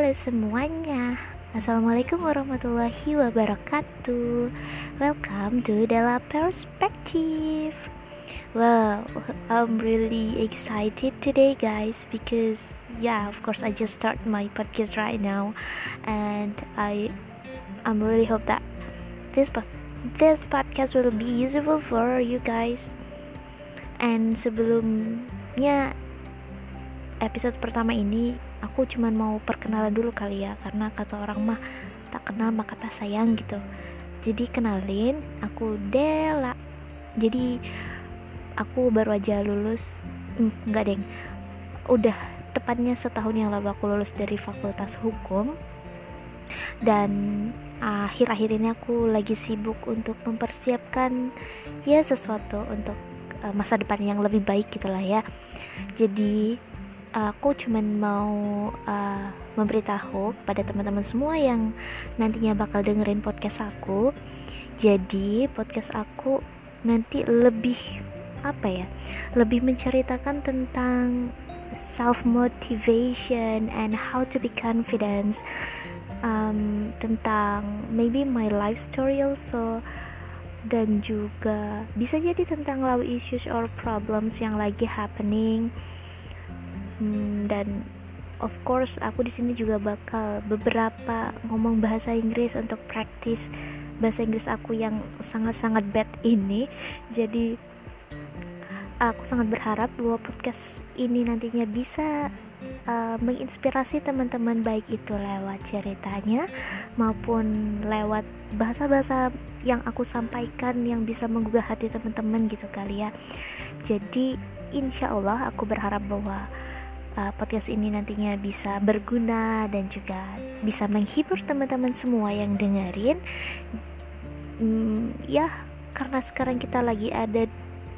Halo semuanya. Assalamualaikum warahmatullahi wabarakatuh. Welcome to Della Perspective. Well, I'm really excited today guys Because yeah, of course I just start my podcast right now And I I'm really hope that this, this podcast will be useful for you guys. And sebelumnya episode pertama ini aku cuman mau perkenalan dulu kali ya karena kata orang mah tak kenal maka tak sayang gitu. Jadi kenalin aku Dela. Jadi aku baru aja lulus hmm, enggak deng. Udah tepatnya setahun yang lalu aku lulus dari fakultas hukum. Dan akhir-akhir ini aku lagi sibuk untuk mempersiapkan ya sesuatu untuk uh, masa depan yang lebih baik gitulah ya. Jadi aku cuman mau uh, memberitahu pada teman-teman semua yang nantinya bakal dengerin podcast aku. Jadi, podcast aku nanti lebih apa ya? Lebih menceritakan tentang self motivation and how to be confident um, tentang maybe my life story also dan juga bisa jadi tentang law issues or problems yang lagi happening hmm, dan of course aku di sini juga bakal beberapa ngomong bahasa Inggris untuk praktis bahasa Inggris aku yang sangat-sangat bad ini. Jadi aku sangat berharap bahwa podcast ini nantinya bisa uh, menginspirasi teman-teman baik itu lewat ceritanya maupun lewat bahasa-bahasa yang aku sampaikan yang bisa menggugah hati teman-teman gitu kali ya. Jadi insya Allah aku berharap bahwa uh, podcast ini nantinya bisa berguna dan juga bisa menghibur teman-teman semua yang dengerin. Hmm, ya karena sekarang kita lagi ada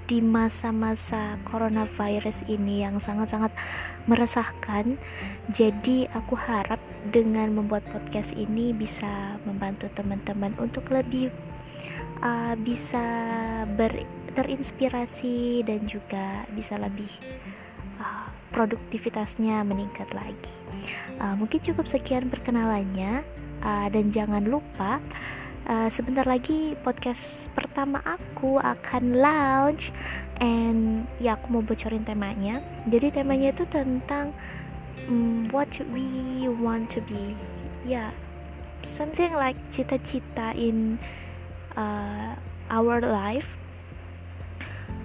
di masa-masa coronavirus ini yang sangat-sangat meresahkan jadi aku harap dengan membuat podcast ini bisa membantu teman-teman untuk lebih uh, bisa ber terinspirasi dan juga bisa lebih produktivitasnya meningkat lagi. Uh, mungkin cukup sekian perkenalannya uh, dan jangan lupa uh, sebentar lagi podcast pertama aku akan launch and ya aku mau bocorin temanya. Jadi temanya itu tentang um, what we want to be. Ya, yeah, something like cita-cita in uh, our life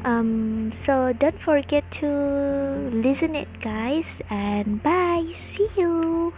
um so don't forget to listen it guys and bye. See you